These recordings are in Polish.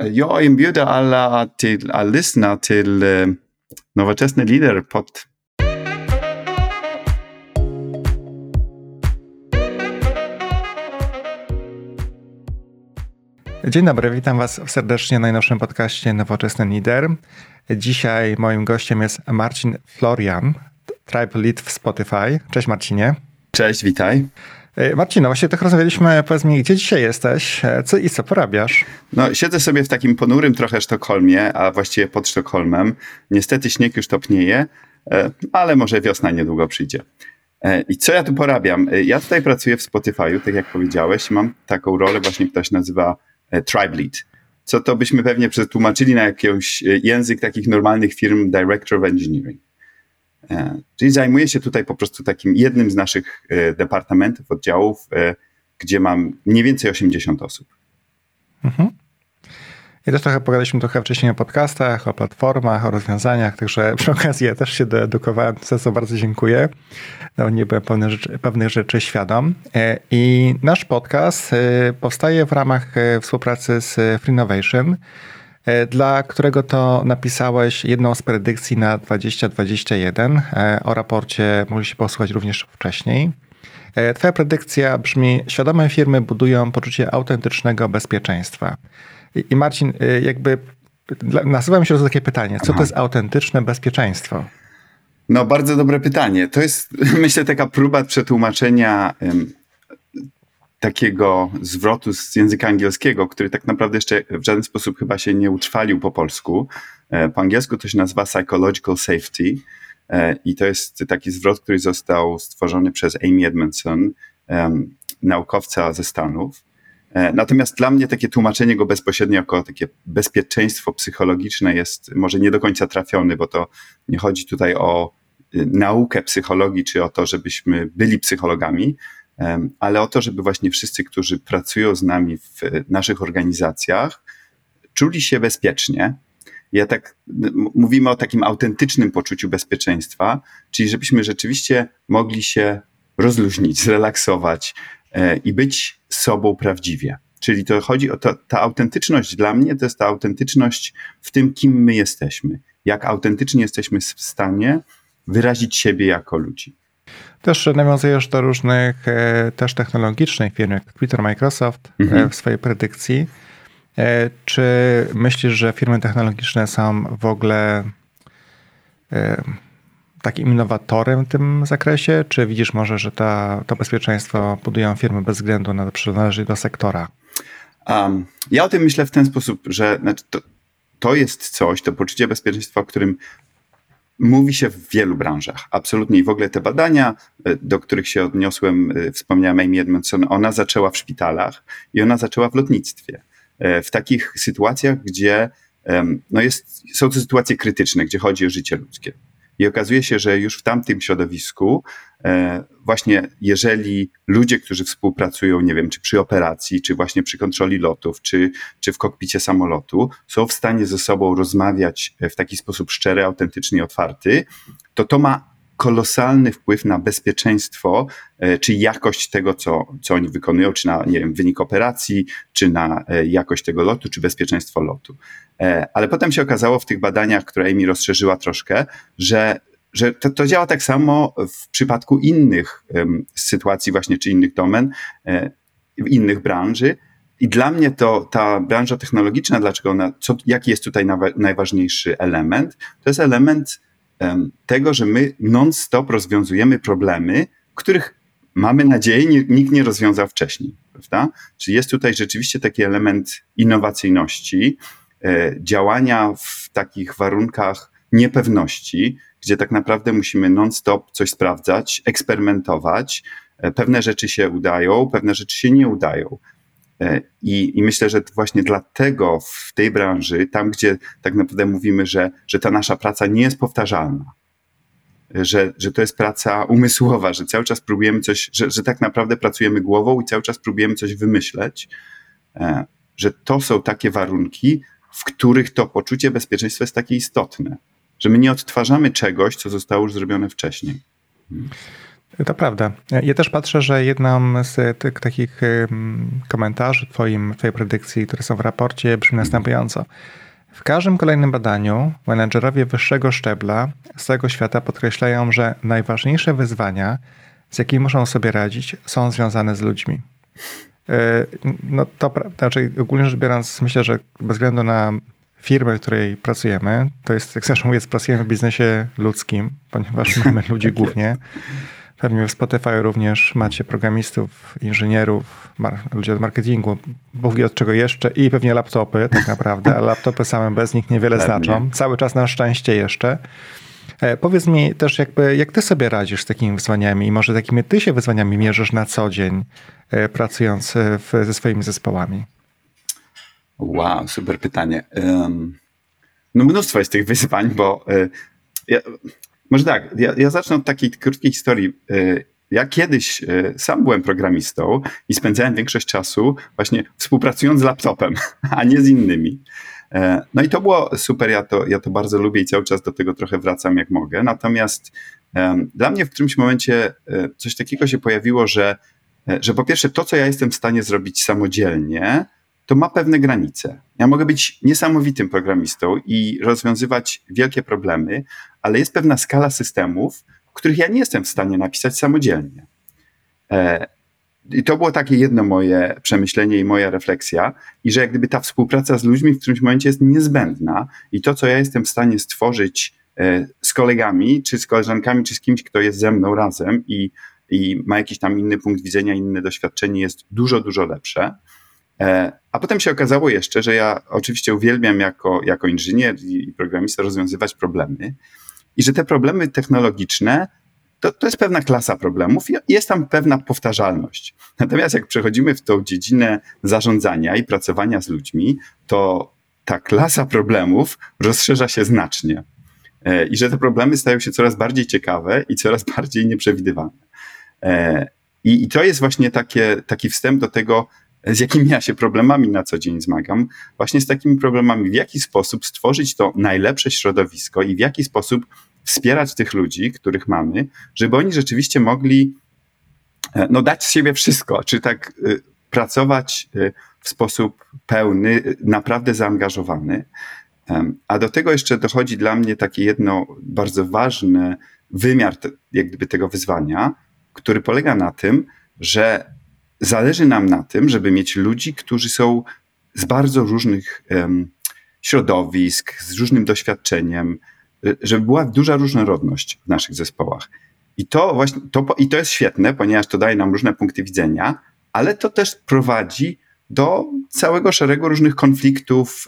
jag inbjuder alla till att lyssna till eh, Nowoczesny Lider pod Dzień dobry, witam Was serdecznie w najnowszym podcaście Nowoczesny Lider. Dzisiaj moim gościem jest Marcin Florian, Tribe Lead w Spotify. Cześć Marcinie. Cześć, witaj. E, Marcino, właśnie tak rozmawialiśmy, powiedz mi, gdzie dzisiaj jesteś e, co, i co porabiasz? No, siedzę sobie w takim ponurym trochę Sztokholmie, a właściwie pod Sztokholmem. Niestety śnieg już topnieje, e, ale może wiosna niedługo przyjdzie. I co ja tu porabiam? Ja tutaj pracuję w Spotify'u, tak jak powiedziałeś, mam taką rolę właśnie, się nazywa Tribe Lead. Co to byśmy pewnie przetłumaczyli na jakiś język takich normalnych firm Director of Engineering. E, czyli zajmuję się tutaj po prostu takim jednym z naszych e, departamentów, oddziałów, e, gdzie mam mniej więcej 80 osób. Mhm. I też trochę pogadaliśmy trochę wcześniej o podcastach, o platformach, o rozwiązaniach, także przy okazji ja też się doedukowałem, za co bardzo dziękuję. No, nie byłem pewnych rzeczy, pewnych rzeczy świadom. I nasz podcast powstaje w ramach współpracy z Freenovation, E, dla którego to napisałeś jedną z predykcji na 2021. E, o raporcie mogliście posłuchać również wcześniej. E, twoja predykcja brzmi: Świadome firmy budują poczucie autentycznego bezpieczeństwa. I Marcin, jakby nasuwa mi się takie pytanie: co to jest autentyczne bezpieczeństwo? No, bardzo dobre pytanie. To jest, myślę, taka próba przetłumaczenia takiego zwrotu z języka angielskiego, który tak naprawdę jeszcze w żaden sposób chyba się nie utrwalił po polsku. E, po angielsku to się nazywa psychological safety e, i to jest taki zwrot, który został stworzony przez Amy Edmondson, naukowca ze Stanów. E, natomiast dla mnie takie tłumaczenie go bezpośrednio jako takie bezpieczeństwo psychologiczne jest może nie do końca trafiony, bo to nie chodzi tutaj o y, naukę psychologii, czy o to, żebyśmy byli psychologami, ale o to, żeby właśnie wszyscy, którzy pracują z nami w naszych organizacjach, czuli się bezpiecznie. Ja tak mówimy o takim autentycznym poczuciu bezpieczeństwa, czyli żebyśmy rzeczywiście mogli się rozluźnić, zrelaksować e, i być sobą prawdziwie. Czyli to chodzi o to, ta autentyczność dla mnie to jest ta autentyczność w tym, kim my jesteśmy. Jak autentycznie jesteśmy w stanie wyrazić siebie jako ludzi. Też nawiązujesz do różnych e, też technologicznych firm, jak Twitter, Microsoft e, mhm. w swojej predykcji. E, czy myślisz, że firmy technologiczne są w ogóle takim innowatorem w tym zakresie? Czy widzisz może, że ta, to bezpieczeństwo budują firmy bez względu na to, przynależność do sektora? Um, ja o tym myślę w ten sposób, że znaczy to, to jest coś, to poczucie bezpieczeństwa, o którym mówi się w wielu branżach. Absolutnie. I w ogóle te badania, e, do których się odniosłem, e, wspomniałem Amy Edmondson, ona zaczęła w szpitalach i ona zaczęła w lotnictwie. E, w takich sytuacjach, gdzie no jest, są to sytuacje krytyczne, gdzie chodzi o życie ludzkie. I okazuje się, że już w tamtym środowisku, e, właśnie jeżeli ludzie, którzy współpracują, nie wiem, czy przy operacji, czy właśnie przy kontroli lotów, czy, czy w kokpicie samolotu, są w stanie ze sobą rozmawiać w taki sposób szczery, autentyczny i otwarty, to to ma kolosalny wpływ na bezpieczeństwo, e, czy jakość tego, co, co oni wykonują, czy na, nie wiem, wynik operacji, czy na e, jakość tego lotu, czy bezpieczeństwo lotu. E, ale potem się okazało w tych badaniach, które mi rozszerzyła troszkę, że że to, to, działa tak samo w przypadku innych um, sytuacji właśnie, czy innych domen, e, innych branży. I dla mnie to ta branża technologiczna, dlaczego ona, co, jaki jest tutaj najważniejszy element? To jest element tego, że my non-stop rozwiązujemy problemy, których mamy nadzieję nikt nie rozwiązał wcześniej. Prawda? Czyli jest tutaj rzeczywiście taki element innowacyjności, e, działania w takich warunkach niepewności, gdzie tak naprawdę musimy non-stop coś sprawdzać, eksperymentować. E, pewne rzeczy się udają, pewne rzeczy się nie udają. E, I, I, myślę, że właśnie dlatego w tej branży, tam gdzie tak naprawdę mówimy, że, że ta nasza praca nie jest powtarzalna, że, że to jest praca umysłowa, że cały czas próbujemy coś, że, że tak naprawdę pracujemy głową i cały czas próbujemy coś wymyśleć, e, że to są takie warunki, w których to poczucie bezpieczeństwa jest takie istotne, że my nie odtwarzamy czegoś, co zostało już zrobione wcześniej. To prawda. Ja też patrzę, że jedną z tych takich komentarzy twoim, twojej predykcji, które są w raporcie, brzmi następująco. W każdym kolejnym badaniu menedżerowie wyższego szczebla z całego świata podkreślają, że najważniejsze wyzwania, z jakimi muszą sobie radzić, są związane z ludźmi. E, no to znaczy ogólnie rzecz biorąc, myślę, że bez względu na firmę, w której pracujemy, to jest, jak zresztą mówię, pracujemy w biznesie ludzkim, ponieważ mamy ludzi głównie. Pewnie w Spotify również macie programistów, inżynierów, ludzi od marketingu, Bóg od czego jeszcze i pewnie laptopy tak naprawdę, ale laptopy same bez nich niewiele znaczą. Cały czas na szczęście jeszcze. E, powiedz mi też, jakby, jak ty sobie radzisz z takimi wyzwaniami i może takimi ty się wyzwaniami mierzysz na co dzień, e, pracując e, w, ze swoimi zespołami? Wow, super pytanie. Um, no mnóstwo jest tych wyzwań, bo ja, może tak, ja, ja zacznę od takiej krótkiej historii. Ja kiedyś sam byłem programistą i spędzałem większość czasu właśnie współpracując z laptopem, a nie z innymi. E, no i to było super, ja to, ja to bardzo lubię i cały czas do tego trochę wracam jak mogę. Natomiast dla mnie w którymś momencie e, coś takiego się pojawiło, że, że po pierwsze to, co ja jestem w stanie zrobić samodzielnie, to ma pewne granice. Ja mogę być niesamowitym programistą i rozwiązywać wielkie problemy, ale jest pewna skala systemów, których ja nie jestem w stanie napisać samodzielnie. I to było takie jedno moje przemyślenie i moja refleksja, i że jak gdyby ta współpraca z ludźmi w którymś momencie jest niezbędna i to, co ja jestem w stanie stworzyć e, z kolegami, czy z koleżankami, czy z kimś, kto jest ze mną razem i, i ma jakiś tam inny punkt widzenia, inne doświadczenie, jest dużo, dużo lepsze. E, a potem się okazało jeszcze, że ja oczywiście uwielbiam jako, jako inżynier i programista rozwiązywać problemy i że te problemy technologiczne to, to jest pewna klasa problemów i jest tam pewna powtarzalność. Natomiast jak przechodzimy w tą dziedzinę zarządzania i pracowania z ludźmi, to ta klasa problemów rozszerza się znacznie. E, I że te problemy stają się coraz bardziej ciekawe i coraz bardziej nieprzewidywalne. E, I, i to jest właśnie takie, taki wstęp do tego, z jakimi ja się problemami na co dzień zmagam, właśnie z takimi problemami, w jaki sposób stworzyć to najlepsze środowisko i w jaki sposób wspierać tych ludzi, których mamy, żeby oni rzeczywiście mogli e, no, dać z siebie wszystko, czy tak y, pracować y, w sposób pełny, naprawdę zaangażowany. A do tego jeszcze dochodzi dla mnie taki jedno bardzo ważny wymiar jak gdyby tego wyzwania, który polega na tym, że zależy nam na tym, żeby mieć ludzi, którzy są z bardzo różnych um, środowisk, z różnym doświadczeniem, żeby była duża różnorodność w naszych zespołach. I to właśnie, to, i to jest świetne, ponieważ to daje nam różne punkty widzenia, ale to też prowadzi do całego szeregu różnych konfliktów,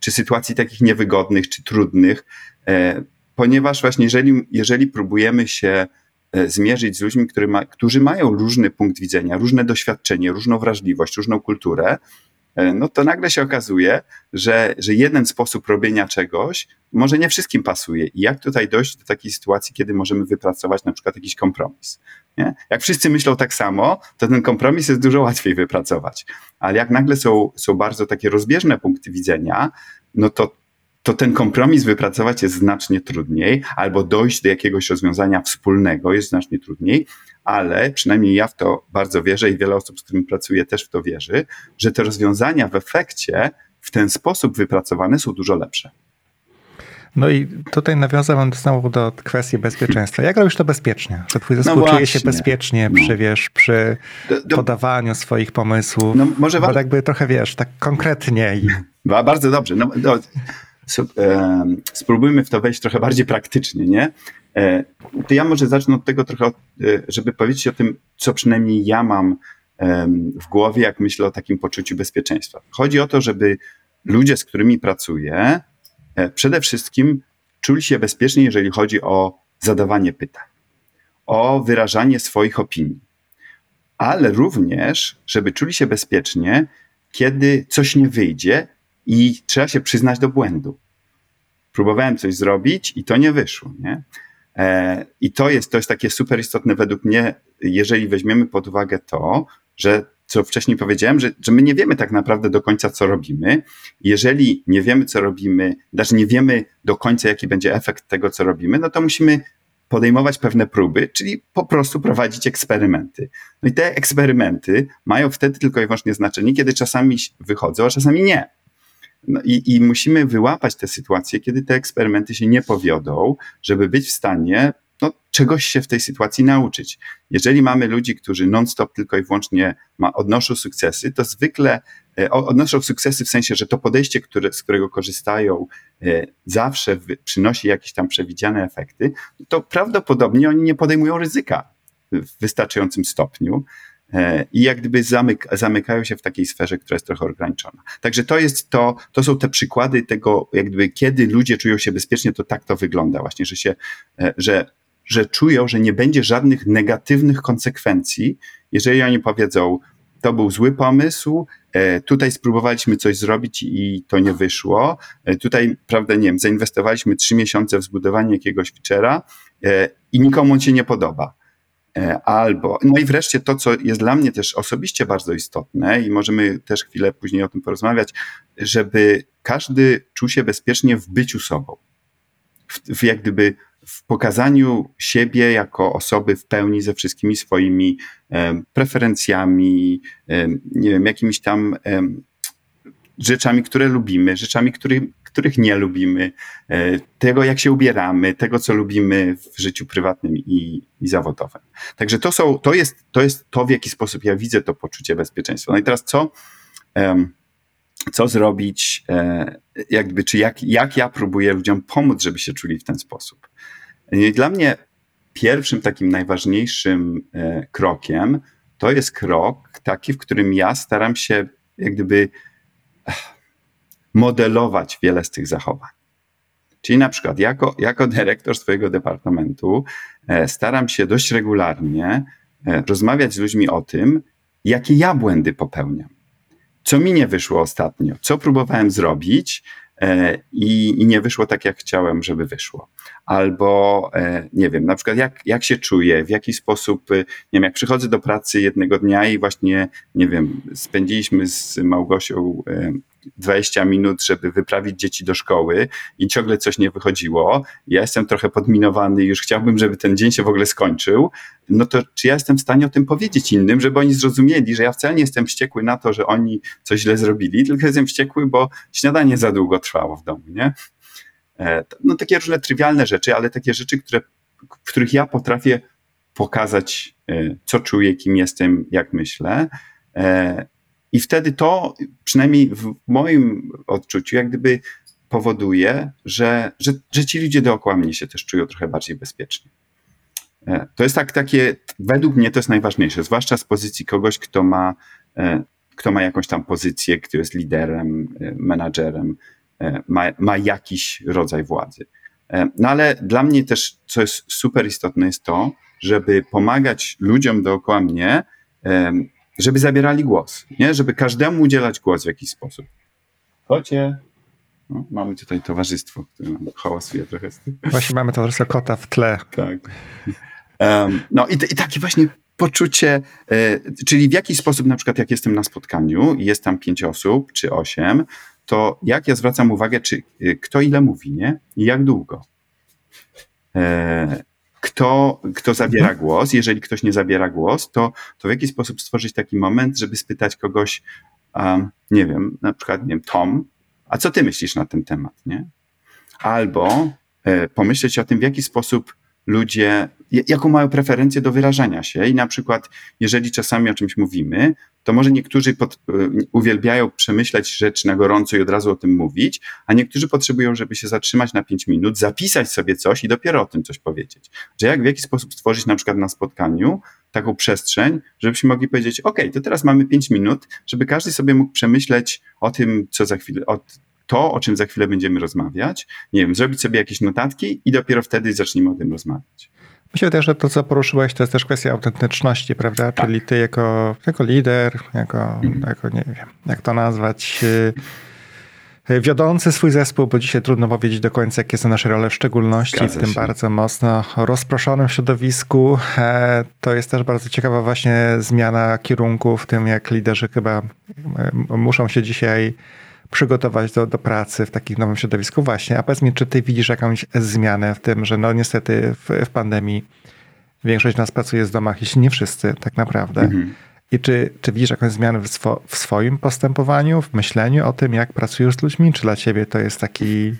czy sytuacji takich niewygodnych, czy trudnych, e, ponieważ właśnie jeżeli, jeżeli próbujemy się zmierzyć z ludźmi, ma, którzy mają różny punkt widzenia, różne doświadczenie, różną wrażliwość, różną kulturę, E, no to nagle się okazuje, że, że jeden sposób robienia czegoś może nie wszystkim pasuje. I jak tutaj dojść do takiej sytuacji, kiedy możemy wypracować na przykład jakiś kompromis? Nie? Jak wszyscy myślą tak samo, to ten kompromis jest dużo łatwiej wypracować. Ale jak nagle są, są bardzo takie rozbieżne punkty widzenia, no to to ten kompromis wypracować jest znacznie trudniej, albo dojść do jakiegoś rozwiązania wspólnego jest znacznie trudniej, ale przynajmniej ja w to bardzo wierzę i wiele osób, z którymi pracuję, też w to wierzy, że te rozwiązania w efekcie w ten sposób wypracowane są dużo lepsze. No i tutaj nawiązałem znowu do kwestii bezpieczeństwa. Jak robisz to bezpiecznie? Że twój zespół no czuje się bezpiecznie no. przy, wiesz, przy do, do, podawaniu swoich pomysłów? No może Bo jakby trochę, wiesz, tak konkretnie. Bardzo dobrze. No, no, spróbujmy w to wejść trochę bardziej praktycznie, nie? E, to ja może zacznę od tego trochę, e, żeby powiedzieć o tym, co przynajmniej ja mam w głowie, jak myślę o takim poczuciu bezpieczeństwa. Chodzi o to, żeby ludzie, z którymi pracuję, e, przede wszystkim czuli się bezpiecznie, jeżeli chodzi o zadawanie pytań, o wyrażanie swoich opinii, ale również, żeby czuli się bezpiecznie, kiedy coś nie wyjdzie i trzeba się przyznać do błędu. Próbowałem coś zrobić i to nie wyszło. Nie? E, I to jest, to jest takie super istotne według mnie, jeżeli weźmiemy pod uwagę to, że co wcześniej powiedziałem, że, że my nie wiemy tak naprawdę do końca, co robimy. Jeżeli nie wiemy, co robimy, znaczy nie wiemy do końca, jaki będzie efekt tego, co robimy, no to musimy podejmować pewne próby, czyli po prostu prowadzić eksperymenty. No i te eksperymenty mają wtedy tylko i wyłącznie znaczenie, kiedy czasami wychodzą, a czasami nie. No i, I musimy wyłapać te sytuacje, kiedy te eksperymenty się nie powiodą, żeby być w stanie no, czegoś się w tej sytuacji nauczyć. Jeżeli mamy ludzi, którzy non-stop tylko i wyłącznie ma, odnoszą sukcesy, to zwykle e, odnoszą sukcesy w sensie, że to podejście, które, z którego korzystają, e, zawsze przynosi jakieś tam przewidziane efekty, to prawdopodobnie oni nie podejmują ryzyka w wystarczającym stopniu i jak gdyby zamyk, zamykają się w takiej sferze, która jest trochę ograniczona. Także to jest to, to są te przykłady tego, jak gdyby kiedy ludzie czują się bezpiecznie, to tak to wygląda właśnie, że się, że że czują, że nie będzie żadnych negatywnych konsekwencji, jeżeli oni powiedzą, to był zły pomysł, e, tutaj spróbowaliśmy coś zrobić i to nie wyszło, e, tutaj, prawda, nie wiem, zainwestowaliśmy trzy miesiące w zbudowanie jakiegoś feature'a e, i nikomu on się nie podoba. Albo, no i wreszcie to, co jest dla mnie też osobiście bardzo istotne i możemy też chwilę później o tym porozmawiać, żeby każdy czuł się bezpiecznie w byciu sobą. W, w jak gdyby w pokazaniu siebie jako osoby w pełni ze wszystkimi swoimi preferencjami, nie wiem, jakimiś tam rzeczami, które lubimy, rzeczami, których, których nie lubimy, e, tego, jak się ubieramy, tego, co lubimy w życiu prywatnym i, i zawodowym. Także to, są, to, jest, to jest to, w jaki sposób ja widzę to poczucie bezpieczeństwa. No i teraz co, co zrobić, e, jakby, czy jak, jak ja próbuję ludziom pomóc, żeby się czuli w ten sposób. I dla mnie pierwszym takim najważniejszym e, krokiem to jest krok taki, w którym ja staram się jak gdyby modelować wiele z tych zachowań. Czyli na przykład jako, jako dyrektor swojego departamentu e, staram się dość regularnie e, rozmawiać z ludźmi o tym, jakie ja błędy popełniam. Co mi nie wyszło ostatnio, co próbowałem zrobić, E, i, i nie wyszło tak, jak chciałem, żeby wyszło. Albo e, nie wiem, na przykład jak, jak się czuję, w jaki sposób, e, nie wiem, jak przychodzę do pracy jednego dnia i właśnie, nie wiem, spędziliśmy z Małgosią 20 minut, żeby wyprawić dzieci do szkoły i ciągle coś nie wychodziło. Ja jestem trochę podminowany, już chciałbym, żeby ten dzień się w ogóle skończył. No to czy ja jestem w stanie o tym powiedzieć innym, żeby oni zrozumieli, że ja wcale nie jestem wściekły na to, że oni coś źle zrobili, tylko jestem wściekły, bo śniadanie za długo trwało w domu, nie? E, no takie różne trywialne rzeczy, ale takie rzeczy, które, w których ja potrafię pokazać, e, co czuję, kim jestem, jak myślę. E, i wtedy to, przynajmniej w moim odczuciu, jak gdyby powoduje, że, że, że ci ludzie dookoła mnie się też czują trochę bardziej bezpiecznie. To jest tak, takie, według mnie to jest najważniejsze, zwłaszcza z pozycji kogoś, kto ma, kto ma jakąś tam pozycję, kto jest liderem, menadżerem, ma, ma jakiś rodzaj władzy. No ale dla mnie też, co jest super istotne, jest to, żeby pomagać ludziom dookoła mnie żeby zabierali głos, nie? żeby każdemu udzielać głos w jakiś sposób. Chodźcie. No, mamy tutaj towarzystwo, które hałasuje trochę z tym. Właśnie mamy towarzystwo kota w tle. Tak. Um, no i, i takie właśnie poczucie, e, czyli w jaki sposób na przykład jak jestem na spotkaniu i jest tam pięć osób czy osiem, to jak ja zwracam uwagę, czy e, kto ile mówi, nie? I jak długo. E, kto, kto zabiera mhm. głos. Jeżeli ktoś nie zabiera głos, to, to w jaki sposób stworzyć taki moment, żeby spytać kogoś, um, nie wiem, na przykład, nie wiem, Tom, a co ty myślisz na ten temat, nie? Albo e, pomyśleć o tym, w jaki sposób ludzie, jaką mają preferencję do wyrażania się i na przykład, jeżeli czasami o czymś mówimy, to może niektórzy pod, e, uwielbiają przemyśleć rzecz na gorąco i od razu o tym mówić, a niektórzy potrzebują, żeby się zatrzymać na pięć minut, zapisać sobie coś i dopiero o tym coś powiedzieć. Że jak w jaki sposób stworzyć na przykład na spotkaniu taką przestrzeń, żebyśmy mogli powiedzieć, ok, to teraz mamy pięć minut, żeby każdy sobie mógł przemyśleć o tym, co za chwilę, o to, o czym za chwilę będziemy rozmawiać, nie wiem, zrobić sobie jakieś notatki i dopiero wtedy zaczniemy o tym rozmawiać. Myślę też, że to, co poruszyłeś, to jest też kwestia autentyczności, prawda? Tak. Czyli ty jako, jako lider, jako, mhm. jako, nie wiem, jak to nazwać, y, wiodący swój zespół, bo dzisiaj trudno powiedzieć do końca, jakie są nasze role, w szczególności Zgadza w tym się. bardzo mocno rozproszonym środowisku. E, to jest też bardzo ciekawa właśnie zmiana kierunku w tym, jak liderzy chyba e, muszą się dzisiaj przygotować do, do pracy w takim nowym środowisku. Właśnie, a powiedz mi, czy ty widzisz jakąś zmianę w tym, że no niestety w, w pandemii większość nas pracuje z domach, jeśli nie wszyscy tak naprawdę. Mhm. I czy, czy widzisz jakąś zmianę w, swo, w swoim postępowaniu, w myśleniu o tym, jak pracujesz z ludźmi? Czy dla ciebie to jest taki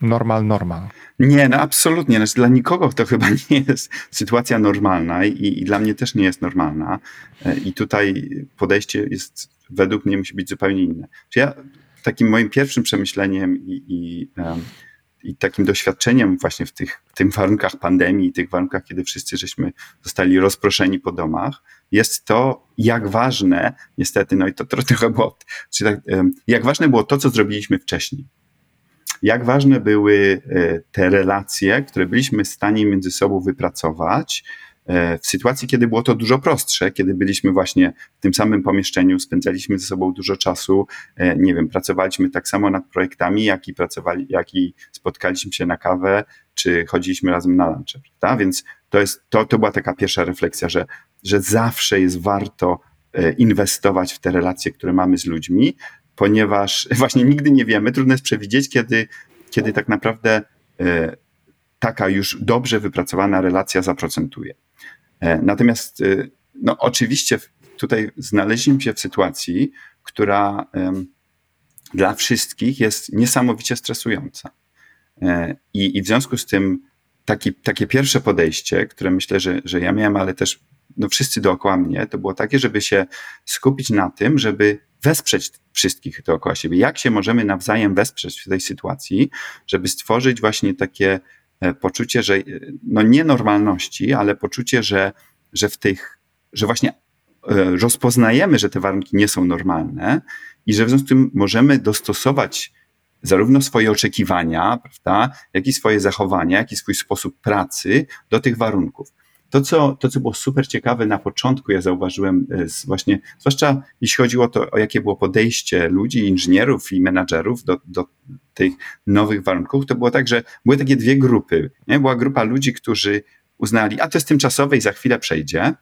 normal, normal? Nie, no absolutnie. Znaczy, dla nikogo to chyba nie jest sytuacja normalna i, i dla mnie też nie jest normalna. E, I tutaj podejście jest według mnie musi być zupełnie inne. Ja takim moim pierwszym przemyśleniem i, i, i takim doświadczeniem właśnie w tych, w tych warunkach pandemii, tych warunkach, kiedy wszyscy żeśmy zostali rozproszeni po domach, jest to, jak ważne, niestety, no i to trochę było, czyli tak, jak ważne było to, co zrobiliśmy wcześniej. Jak ważne były e, te relacje, które byliśmy w stanie między sobą wypracować, w sytuacji, kiedy było to dużo prostsze, kiedy byliśmy właśnie w tym samym pomieszczeniu, spędzaliśmy ze sobą dużo czasu, e, nie wiem, pracowaliśmy tak samo nad projektami, jak i pracowali, jak i spotkaliśmy się na kawę, czy chodziliśmy razem na lunch, prawda? Więc to jest, to, to była taka pierwsza refleksja, że, że zawsze jest warto e, inwestować w te relacje, które mamy z ludźmi, ponieważ właśnie nigdy nie wiemy, trudno jest przewidzieć, kiedy, kiedy tak naprawdę taka już dobrze wypracowana relacja zaprocentuje. E, natomiast e, no, oczywiście tutaj znaleźliśmy się w sytuacji, która dla wszystkich jest niesamowicie stresująca. E, I, i w związku z tym taki, takie pierwsze podejście, które myślę, że, że ja miałem, ale też no, wszyscy dookoła mnie, to było takie, żeby się skupić na tym, żeby wesprzeć wszystkich dookoła siebie. Jak się możemy nawzajem wesprzeć w tej sytuacji, żeby stworzyć właśnie takie poczucie, że no nie normalności, ale poczucie, że, że w tych, że właśnie e, rozpoznajemy, że te warunki nie są normalne i że w związku z tym możemy dostosować zarówno swoje oczekiwania, prawda, jak i swoje zachowania, jak i swój sposób pracy do tych warunków. To co, to, co było super ciekawe na początku, ja zauważyłem e, właśnie, zwłaszcza jeśli chodziło o to, o jakie było podejście ludzi, inżynierów i menadżerów do, do tych nowych warunków, to było tak, że były takie dwie grupy. Nie? Była grupa ludzi, którzy uznali, a to jest tymczasowe i za chwilę przejdzie.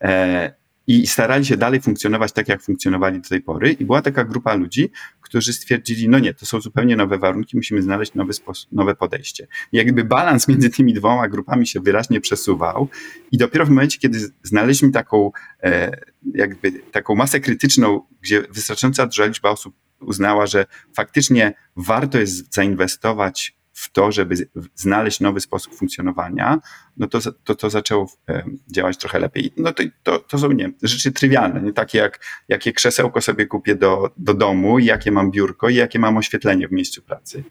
E, i starali się dalej funkcjonować tak, jak funkcjonowali do tej pory. I była taka grupa ludzi, którzy stwierdzili, no nie, to są zupełnie nowe warunki, musimy znaleźć nowy sposób, nowe podejście. I jakby balans między tymi dwoma grupami się wyraźnie przesuwał i dopiero w momencie, kiedy znaleźliśmy taką, e, jakby taką masę krytyczną, gdzie wystarczająca duża liczba osób uznała, że faktycznie warto jest zainwestować w to, żeby znaleźć nowy sposób funkcjonowania, no to to, to zaczęło e, działać trochę lepiej. No to, to, to są nie, rzeczy trywialne, nie takie jak jakie krzesełko sobie kupię do, do domu, jakie mam biurko i jakie mam oświetlenie w miejscu pracy.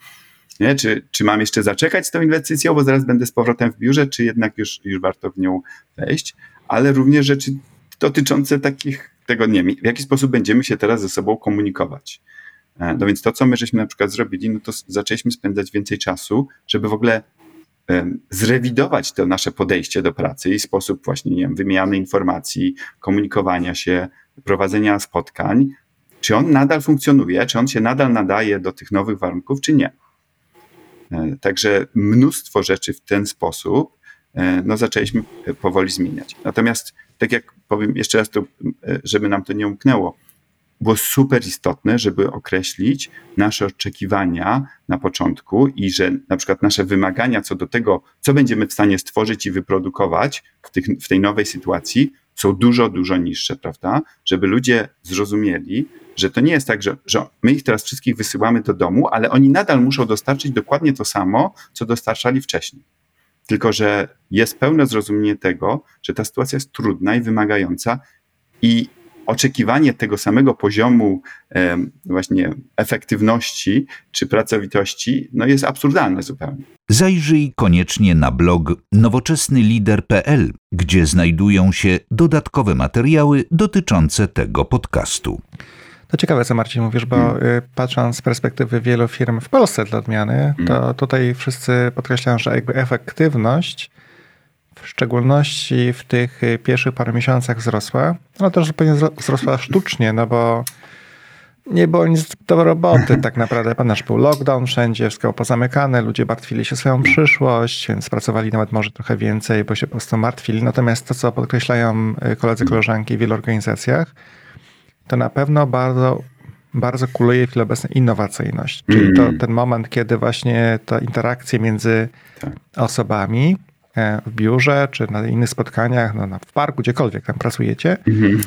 Nie? Czy, czy mam jeszcze zaczekać z tą inwestycją, bo zaraz będę z powrotem w biurze, czy jednak już, już warto w nią wejść, ale również rzeczy dotyczące takich tego, nie w jaki sposób będziemy się teraz ze sobą komunikować. E, no więc to, co my żeśmy na przykład zrobili, no to zaczęliśmy spędzać więcej czasu, żeby w ogóle zrewidować to nasze podejście do pracy i sposób właśnie, nie wiem, wymiany informacji, komunikowania się, prowadzenia spotkań, czy on nadal funkcjonuje, czy on się nadal nadaje do tych nowych warunków, czy nie. E, także mnóstwo rzeczy w ten sposób e, no, zaczęliśmy powoli zmieniać. Natomiast, tak jak powiem jeszcze raz, to, żeby nam to nie umknęło, było super istotne, żeby określić nasze oczekiwania na początku i że na przykład nasze wymagania co do tego, co będziemy w stanie stworzyć i wyprodukować w, tych, w tej nowej sytuacji, są dużo, dużo niższe, prawda? Żeby ludzie zrozumieli, że to nie jest tak, że, że my ich teraz wszystkich wysyłamy do domu, ale oni nadal muszą dostarczyć dokładnie to samo, co dostarczali wcześniej. Tylko, że jest pełne zrozumienie tego, że ta sytuacja jest trudna i wymagająca i oczekiwanie tego samego poziomu właśnie efektywności czy pracowitości no jest absurdalne zupełnie. Zajrzyj koniecznie na blog nowoczesnylider.pl, gdzie znajdują się dodatkowe materiały dotyczące tego podcastu. To ciekawe, co Marcin mówisz, bo hmm. Patrząc z perspektywy wielu firm w Polsce dla odmiany, to hmm. tutaj wszyscy podkreślają, że jakby efektywność w szczególności w tych y, pierwszych paru miesiącach wzrosła. No to, że pewnie wzrosła sztucznie, no bo nie było nic do roboty tak naprawdę. Nasz był lockdown wszędzie, wszystko pozamykane, ludzie martwili się swoją przyszłość, więc pracowali nawet może trochę więcej, bo się po prostu martwili. Natomiast to, co podkreślają y, koledzy, koleżanki w wielu organizacjach, to na pewno bardzo bardzo kuluje w chwili obecnej innowacyjność. Czyli mm. to ten moment, kiedy właśnie ta interakcja między tak. osobami w biurze, czy na innych spotkaniach, no, w parku, gdziekolwiek tam pracujecie, mm.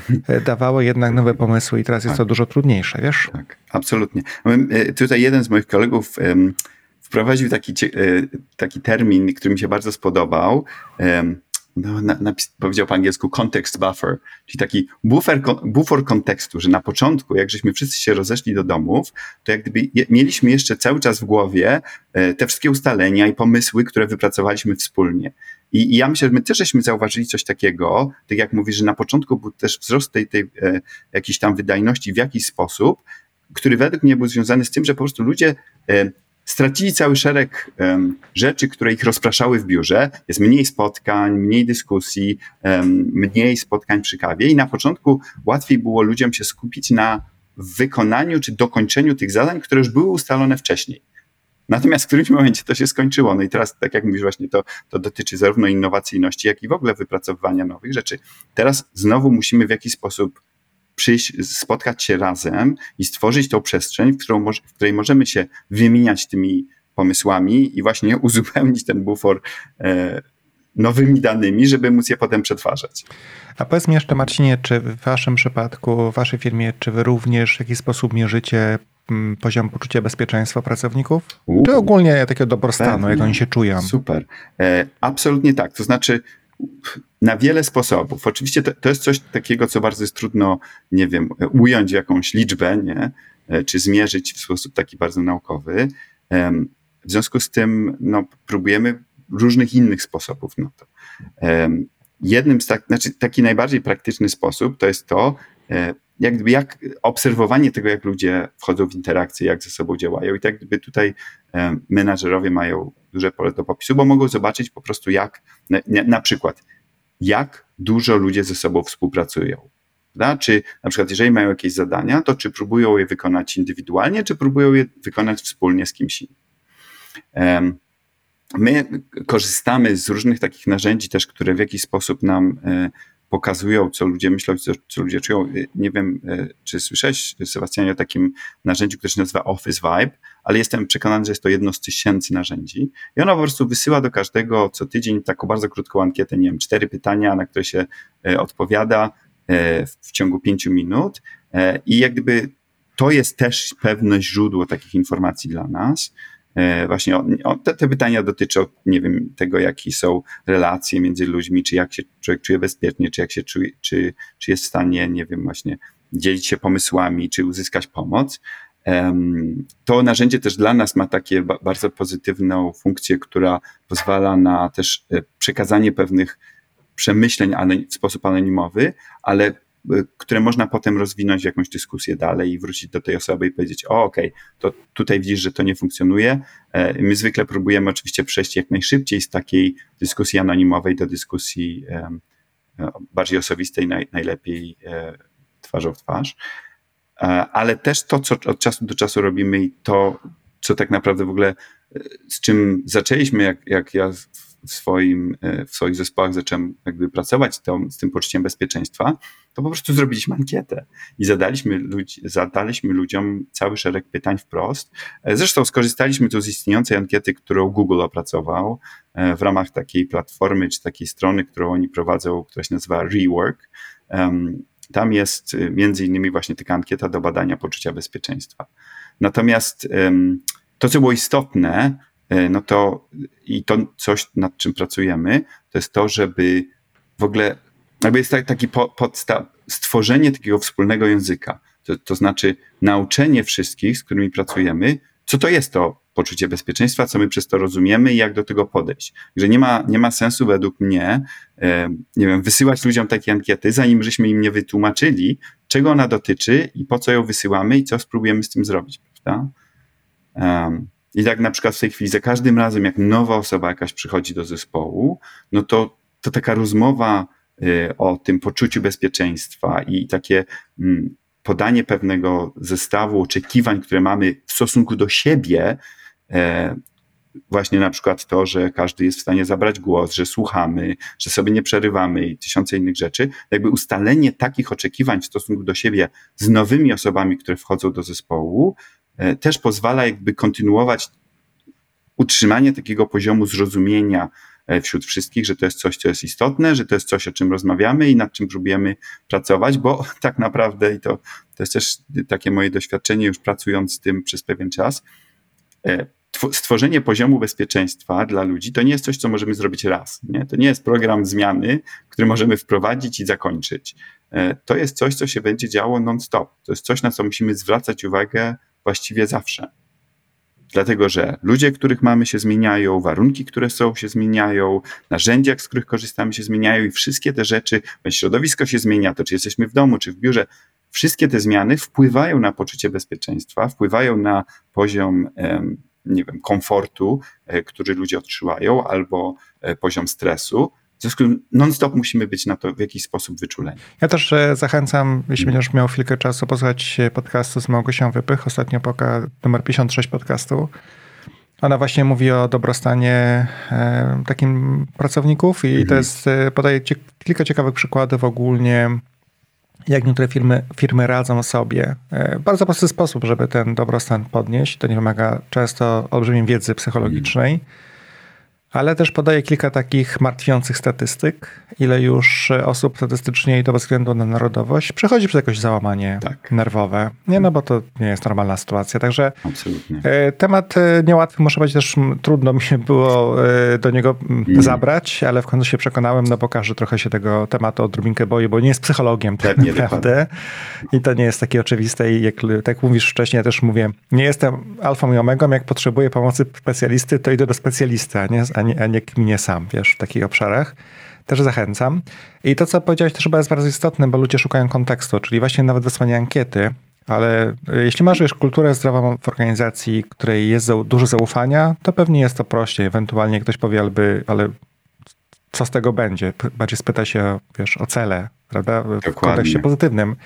dawało jednak nowe pomysły i teraz jest to tak. dużo trudniejsze, wiesz? Tak, absolutnie. E, tutaj jeden z moich kolegów wprowadził taki, taki termin, który mi się bardzo spodobał no, na, powiedział po angielsku context buffer, czyli taki buffer, bufor kontekstu, że na początku, jak żeśmy wszyscy się rozeszli do domów, to jak gdyby je, mieliśmy jeszcze cały czas w głowie e, te wszystkie ustalenia i pomysły, które wypracowaliśmy wspólnie. I, I, ja myślę, że my też żeśmy zauważyli coś takiego, tak jak mówisz, że na początku był też wzrost tej, tej e, jakiejś tam wydajności w jakiś sposób, który według mnie był związany z tym, że po prostu ludzie e, stracili cały szereg um, rzeczy, które ich rozpraszały w biurze. Jest mniej spotkań, mniej dyskusji, um, mniej spotkań przy kawie i na początku łatwiej było ludziom się skupić na wykonaniu czy dokończeniu tych zadań, które już były ustalone wcześniej. Natomiast w którymś momencie to się skończyło. No i teraz, tak jak mówisz, właśnie to, to dotyczy zarówno innowacyjności, jak i w ogóle wypracowywania nowych rzeczy. Teraz znowu musimy w jakiś sposób przyjść, spotkać się razem i stworzyć tą przestrzeń, w, w której możemy się wymieniać tymi pomysłami i właśnie uzupełnić ten bufor e, nowymi danymi, żeby móc je potem przetwarzać. A powiedz mi jeszcze, Marcinie, czy w waszym przypadku, w waszej firmie, czy wy również w jakiś sposób mierzycie mm, poziom poczucia bezpieczeństwa pracowników? U, czy ogólnie takiego dobrostanu, pewnie. jak oni się czują? Super. E, absolutnie tak. To znaczy, na wiele sposobów. Oczywiście to, to, jest coś takiego, co bardzo jest trudno, nie wiem, ująć jakąś liczbę, nie? E, czy zmierzyć w sposób taki bardzo naukowy. W związku z tym no, próbujemy różnych innych sposobów na to. Jednym z tak, znaczy taki najbardziej praktyczny sposób to jest to, e, jak, jak obserwowanie tego, jak ludzie wchodzą w interakcje, jak ze sobą działają. I tak gdyby tutaj menadżerowie mają duże pole do popisu, bo mogą zobaczyć po prostu jak, na, na przykład, jak dużo ludzie ze sobą współpracują. Prawda? Czy na przykład, jeżeli mają jakieś zadania, to czy próbują je wykonać indywidualnie, czy próbują je wykonać wspólnie z kimś innym. My korzystamy z różnych takich narzędzi też, które w jakiś sposób nam e, pokazują, co ludzie myślą, co, co ludzie czują. Y, nie wiem, y, czy słyszałeś, Sebastianie, o takim narzędziu, które się nazywa Office Vibe, ale jestem przekonany, że jest to jedno z tysięcy narzędzi. I ono po prostu wysyła do każdego co tydzień taką bardzo krótką ankietę, nie wiem, cztery pytania, na które się y, odpowiada w ciągu pięciu minut. I jak gdyby to jest też pewne źródło takich informacji dla nas. E, właśnie te, te, pytania dotyczą, nie wiem, tego, jakie są relacje między ludźmi, czy jak się człowiek czuje bezpiecznie, czy jak się czuje, czy, czy jest w stanie, nie wiem, właśnie dzielić się pomysłami, czy uzyskać pomoc. To narzędzie też dla nas ma takie bardzo pozytywną funkcję, która pozwala na też e, przekazanie pewnych przemyśleń w sposób anonimowy, ale Y, które można potem rozwinąć w jakąś dyskusję dalej i wrócić do tej osoby i powiedzieć, o okej, okay, to tutaj widzisz, że to nie funkcjonuje. E, my zwykle próbujemy oczywiście przejść jak najszybciej z takiej dyskusji anonimowej do dyskusji e, bardziej osobistej, naj, najlepiej e, twarzą w twarz. Ale też to, co od czasu do czasu robimy i to, co tak naprawdę w ogóle z czym zaczęliśmy, jak, jak ja w, swoim, w swoich zespołach zacząłem jakby pracować tą, z tym poczuciem bezpieczeństwa, to po prostu zrobiliśmy ankietę i zadaliśmy, ludzi, zadaliśmy ludziom cały szereg pytań wprost. E, zresztą skorzystaliśmy tu z istniejącej ankiety, którą Google opracował e, w ramach takiej platformy czy takiej strony, którą oni prowadzą, która się nazywa Rework. Tam jest e, między innymi właśnie taka ankieta do badania poczucia bezpieczeństwa. Natomiast to, co było istotne, no to i to coś, nad czym pracujemy, to jest to, żeby w ogóle jakby jest taki podstaw, stworzenie takiego wspólnego języka. To, to znaczy nauczenie wszystkich, z którymi pracujemy, co to jest to poczucie bezpieczeństwa, co my przez to rozumiemy i jak do tego podejść. Że nie ma, nie ma sensu według mnie, e, nie wiem, wysyłać ludziom takie ankiety, zanim żeśmy im nie wytłumaczyli, czego ona dotyczy i po co ją wysyłamy i co spróbujemy z tym zrobić, prawda? I tak na przykład w tej chwili, za każdym razem, jak nowa osoba jakaś przychodzi do zespołu, no to, to taka rozmowa Y, o tym poczuciu bezpieczeństwa i takie mm, podanie pewnego zestawu oczekiwań, które mamy w stosunku do siebie, e, właśnie na przykład to, że każdy jest w stanie zabrać głos, że słuchamy, że sobie nie przerywamy i tysiące innych rzeczy. Jakby ustalenie takich oczekiwań w stosunku do siebie z nowymi osobami, które wchodzą do zespołu, e, też pozwala jakby kontynuować utrzymanie takiego poziomu zrozumienia wśród wszystkich, że to jest coś, co jest istotne, że to jest coś, o czym rozmawiamy i nad czym próbujemy pracować, bo tak naprawdę, i to, to jest też takie moje doświadczenie, już pracując z tym przez pewien czas, e, stworzenie poziomu bezpieczeństwa dla ludzi to nie jest coś, co możemy zrobić raz. Nie? To nie jest program zmiany, który możemy wprowadzić i zakończyć. E, to jest coś, co się będzie działo non-stop. To jest coś, na co musimy zwracać uwagę właściwie zawsze. Dlatego, że ludzie, których mamy, się zmieniają, warunki, które są, się zmieniają, narzędzia, z których korzystamy, się zmieniają i wszystkie te rzeczy, środowisko się zmienia, to czy jesteśmy w domu, czy w biurze, wszystkie te zmiany wpływają na poczucie bezpieczeństwa, wpływają na poziom nie wiem, komfortu, e, który ludzie odczuwają, albo e, poziom stresu. W związku z tym non-stop musimy być na to w jakiś sposób wyczuleni. Ja też e, zachęcam, jeśli będziesz miał chwilkę czasu, posłuchać podcastu z Małgosią Wypych, ostatnio poka numer 56 podcastu. Ona właśnie mówi o dobrostanie takim pracowników i mhm. to jest, podaje kilka ciekawych przykładów ogólnie jak niektóre firmy, firmy radzą sobie e, bardzo prosty sposób, żeby ten dobrostan podnieść. To nie wymaga często olbrzymiej wiedzy psychologicznej ale też podaję kilka takich martwiących statystyk, ile już osób statystycznie i to bez względu na narodowość przechodzi przez jakieś załamanie tak. nerwowe. Nie, no bo to nie jest normalna sytuacja. Także Absolutnie. E, temat e, niełatwy, muszę powiedzieć, też trudno mi się było e, do niego mm. zabrać, ale w końcu się przekonałem, no bo każdy trochę się tego tematu odrobinkę boi, bo nie jest psychologiem tak naprawdę. I to nie jest takie oczywiste i jak, tak mówisz wcześniej, ja też mówię, nie jestem alfą i omegą, jak potrzebuję pomocy specjalisty, to idę do specjalisty, a nie, a a nie, a nie kminie sam, wiesz, w takich obszarach. Też zachęcam. I to, co powiedziałeś, też chyba jest bardzo istotne, bo ludzie szukają kontekstu, czyli właśnie nawet wysłanie ankiety, ale jeśli masz już kulturę zdrową w organizacji, której jest dużo zaufania, to pewnie jest to prościej. Ewentualnie ktoś powie, alby, ale co z tego będzie? Bardziej spyta się, wiesz, o cele, prawda? W Dokładnie. kontekście pozytywnym.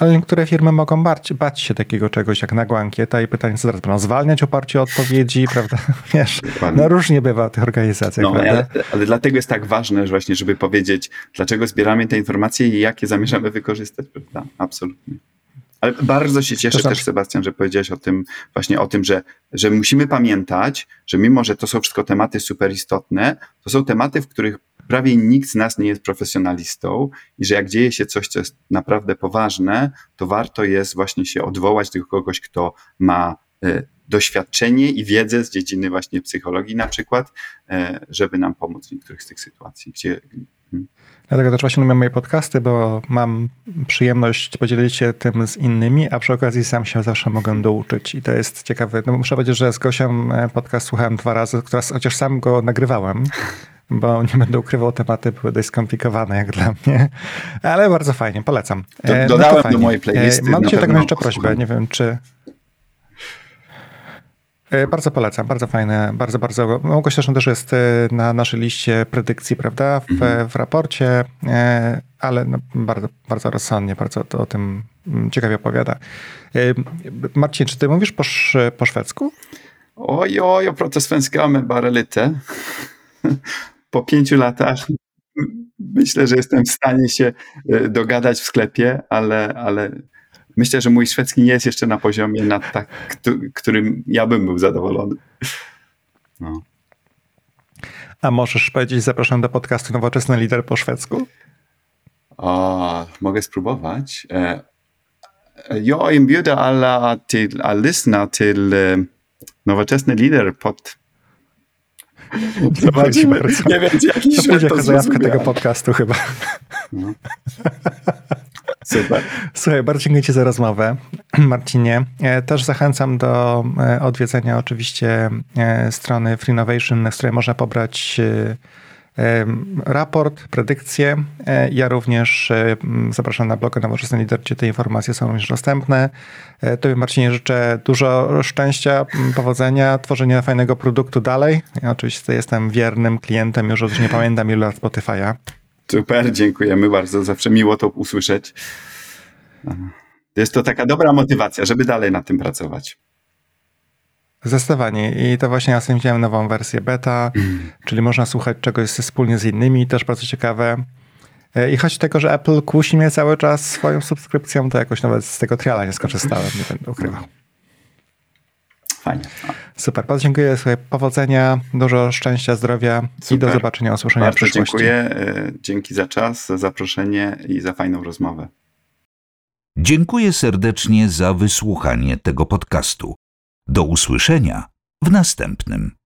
Ale niektóre firmy mogą bać, bać się takiego czegoś jak nagła ankieta i pytanie, co zaraz będą zwalniać oparcie o odpowiedzi, prawda? Wiesz, no różnie bywa w tych organizacjach, no, ale, ale, dlatego jest tak ważne, że właśnie, żeby powiedzieć, dlaczego zbieramy te informacje i jakie zamierzamy wykorzystać, prawda? Absolutnie. Ale bardzo się cieszę też, Sebastian, że powiedziałeś o tym, właśnie o tym, że, że musimy pamiętać, że mimo, że to są wszystko tematy super istotne, to są tematy, w których prawie nikt z nas nie jest profesjonalistą i że jak dzieje się coś, co jest naprawdę poważne, to warto jest właśnie się odwołać do kogoś, kto ma e, doświadczenie i wiedzę z dziedziny właśnie psychologii na przykład, e, żeby nam pomóc w niektórych z tych sytuacji, gdzie hmm. Dlatego też właśnie lubię moje podcasty, bo mam przyjemność podzielić się tym z innymi, a przy okazji sam się zawsze mogę douczyć i to jest ciekawe. No muszę powiedzieć, że z Gosią e, podcast słuchałem dwa razy, chociaż sam go nagrywałem, bo nie będę ukrywał, tematy były dość skomplikowane jak dla mnie, ale bardzo fajnie, polecam. Do, e, dodałem no do mojej playlisty. E, mam cię taką jeszcze prośbę, nie wiem czy... E, bardzo polecam, bardzo fajne, bardzo, bardzo. Małgosia zresztą też jest na naszej liście predykcji, prawda, w, mhm. w raporcie, ale no bardzo, bardzo rozsądnie, bardzo o tym mm, ciekawie opowiada. Marcin, czy ty mówisz po, po szwedzku? Oj, oj, jag pratar po pięciu latach myślę, że jestem w stanie się e, dogadać w sklepie, ale, ale myślę, że mój szwedzki nie jest jeszcze na poziomie, na tak, którym ja bym był zadowolony. No. A możesz powiedzieć, zapraszam do podcastu Nowoczesny Lider po szwedzku? O, mogę spróbować. E, ja inbjuder alla till att lyssna till e, Nowoczesny Lider pod Zobaczymy. Nie wiem, jaki to będzie jako zajawka tego podcastu chyba. No. Super. Słuchaj, bardzo dziękuję Ci za rozmowę, Marcinie. E, też zachęcam do e, odwiedzenia oczywiście e, strony Freenovation, z której można pobrać raport, predykcje. E, ja również e, zapraszam na bloga Nowoczesny Lider, gdzie te informacje są również dostępne. E, Tobie Marcinie życzę dużo szczęścia, powodzenia, tworzenia fajnego produktu dalej. Ja oczywiście jestem wiernym klientem, już od nie pamiętam ilu lat Spotify'a. Super, dziękujemy bardzo. Zawsze miło to usłyszeć. Jest to taka dobra motywacja, żeby dalej na tym pracować. Zdecydowanie. I to właśnie ja sobie widziałem nową wersję beta, mm. czyli można słuchać czegoś wspólnie z innymi, też bardzo ciekawe. E, I choć tego, że Apple kusi mnie cały czas swoją subskrypcją, to jakoś nawet z tego triala nie skorzystałem, nie będę ukrywał. Fajnie. Super, bardzo dziękuję. Słuchaj, powodzenia, dużo szczęścia, zdrowia Super. i do zobaczenia, usłyszenia bardzo w przyszłości. dziękuję. E, dzięki za czas, za zaproszenie i za fajną rozmowę. Dziękuję serdecznie za wysłuchanie tego podcastu. Do usłyszenia w następnym.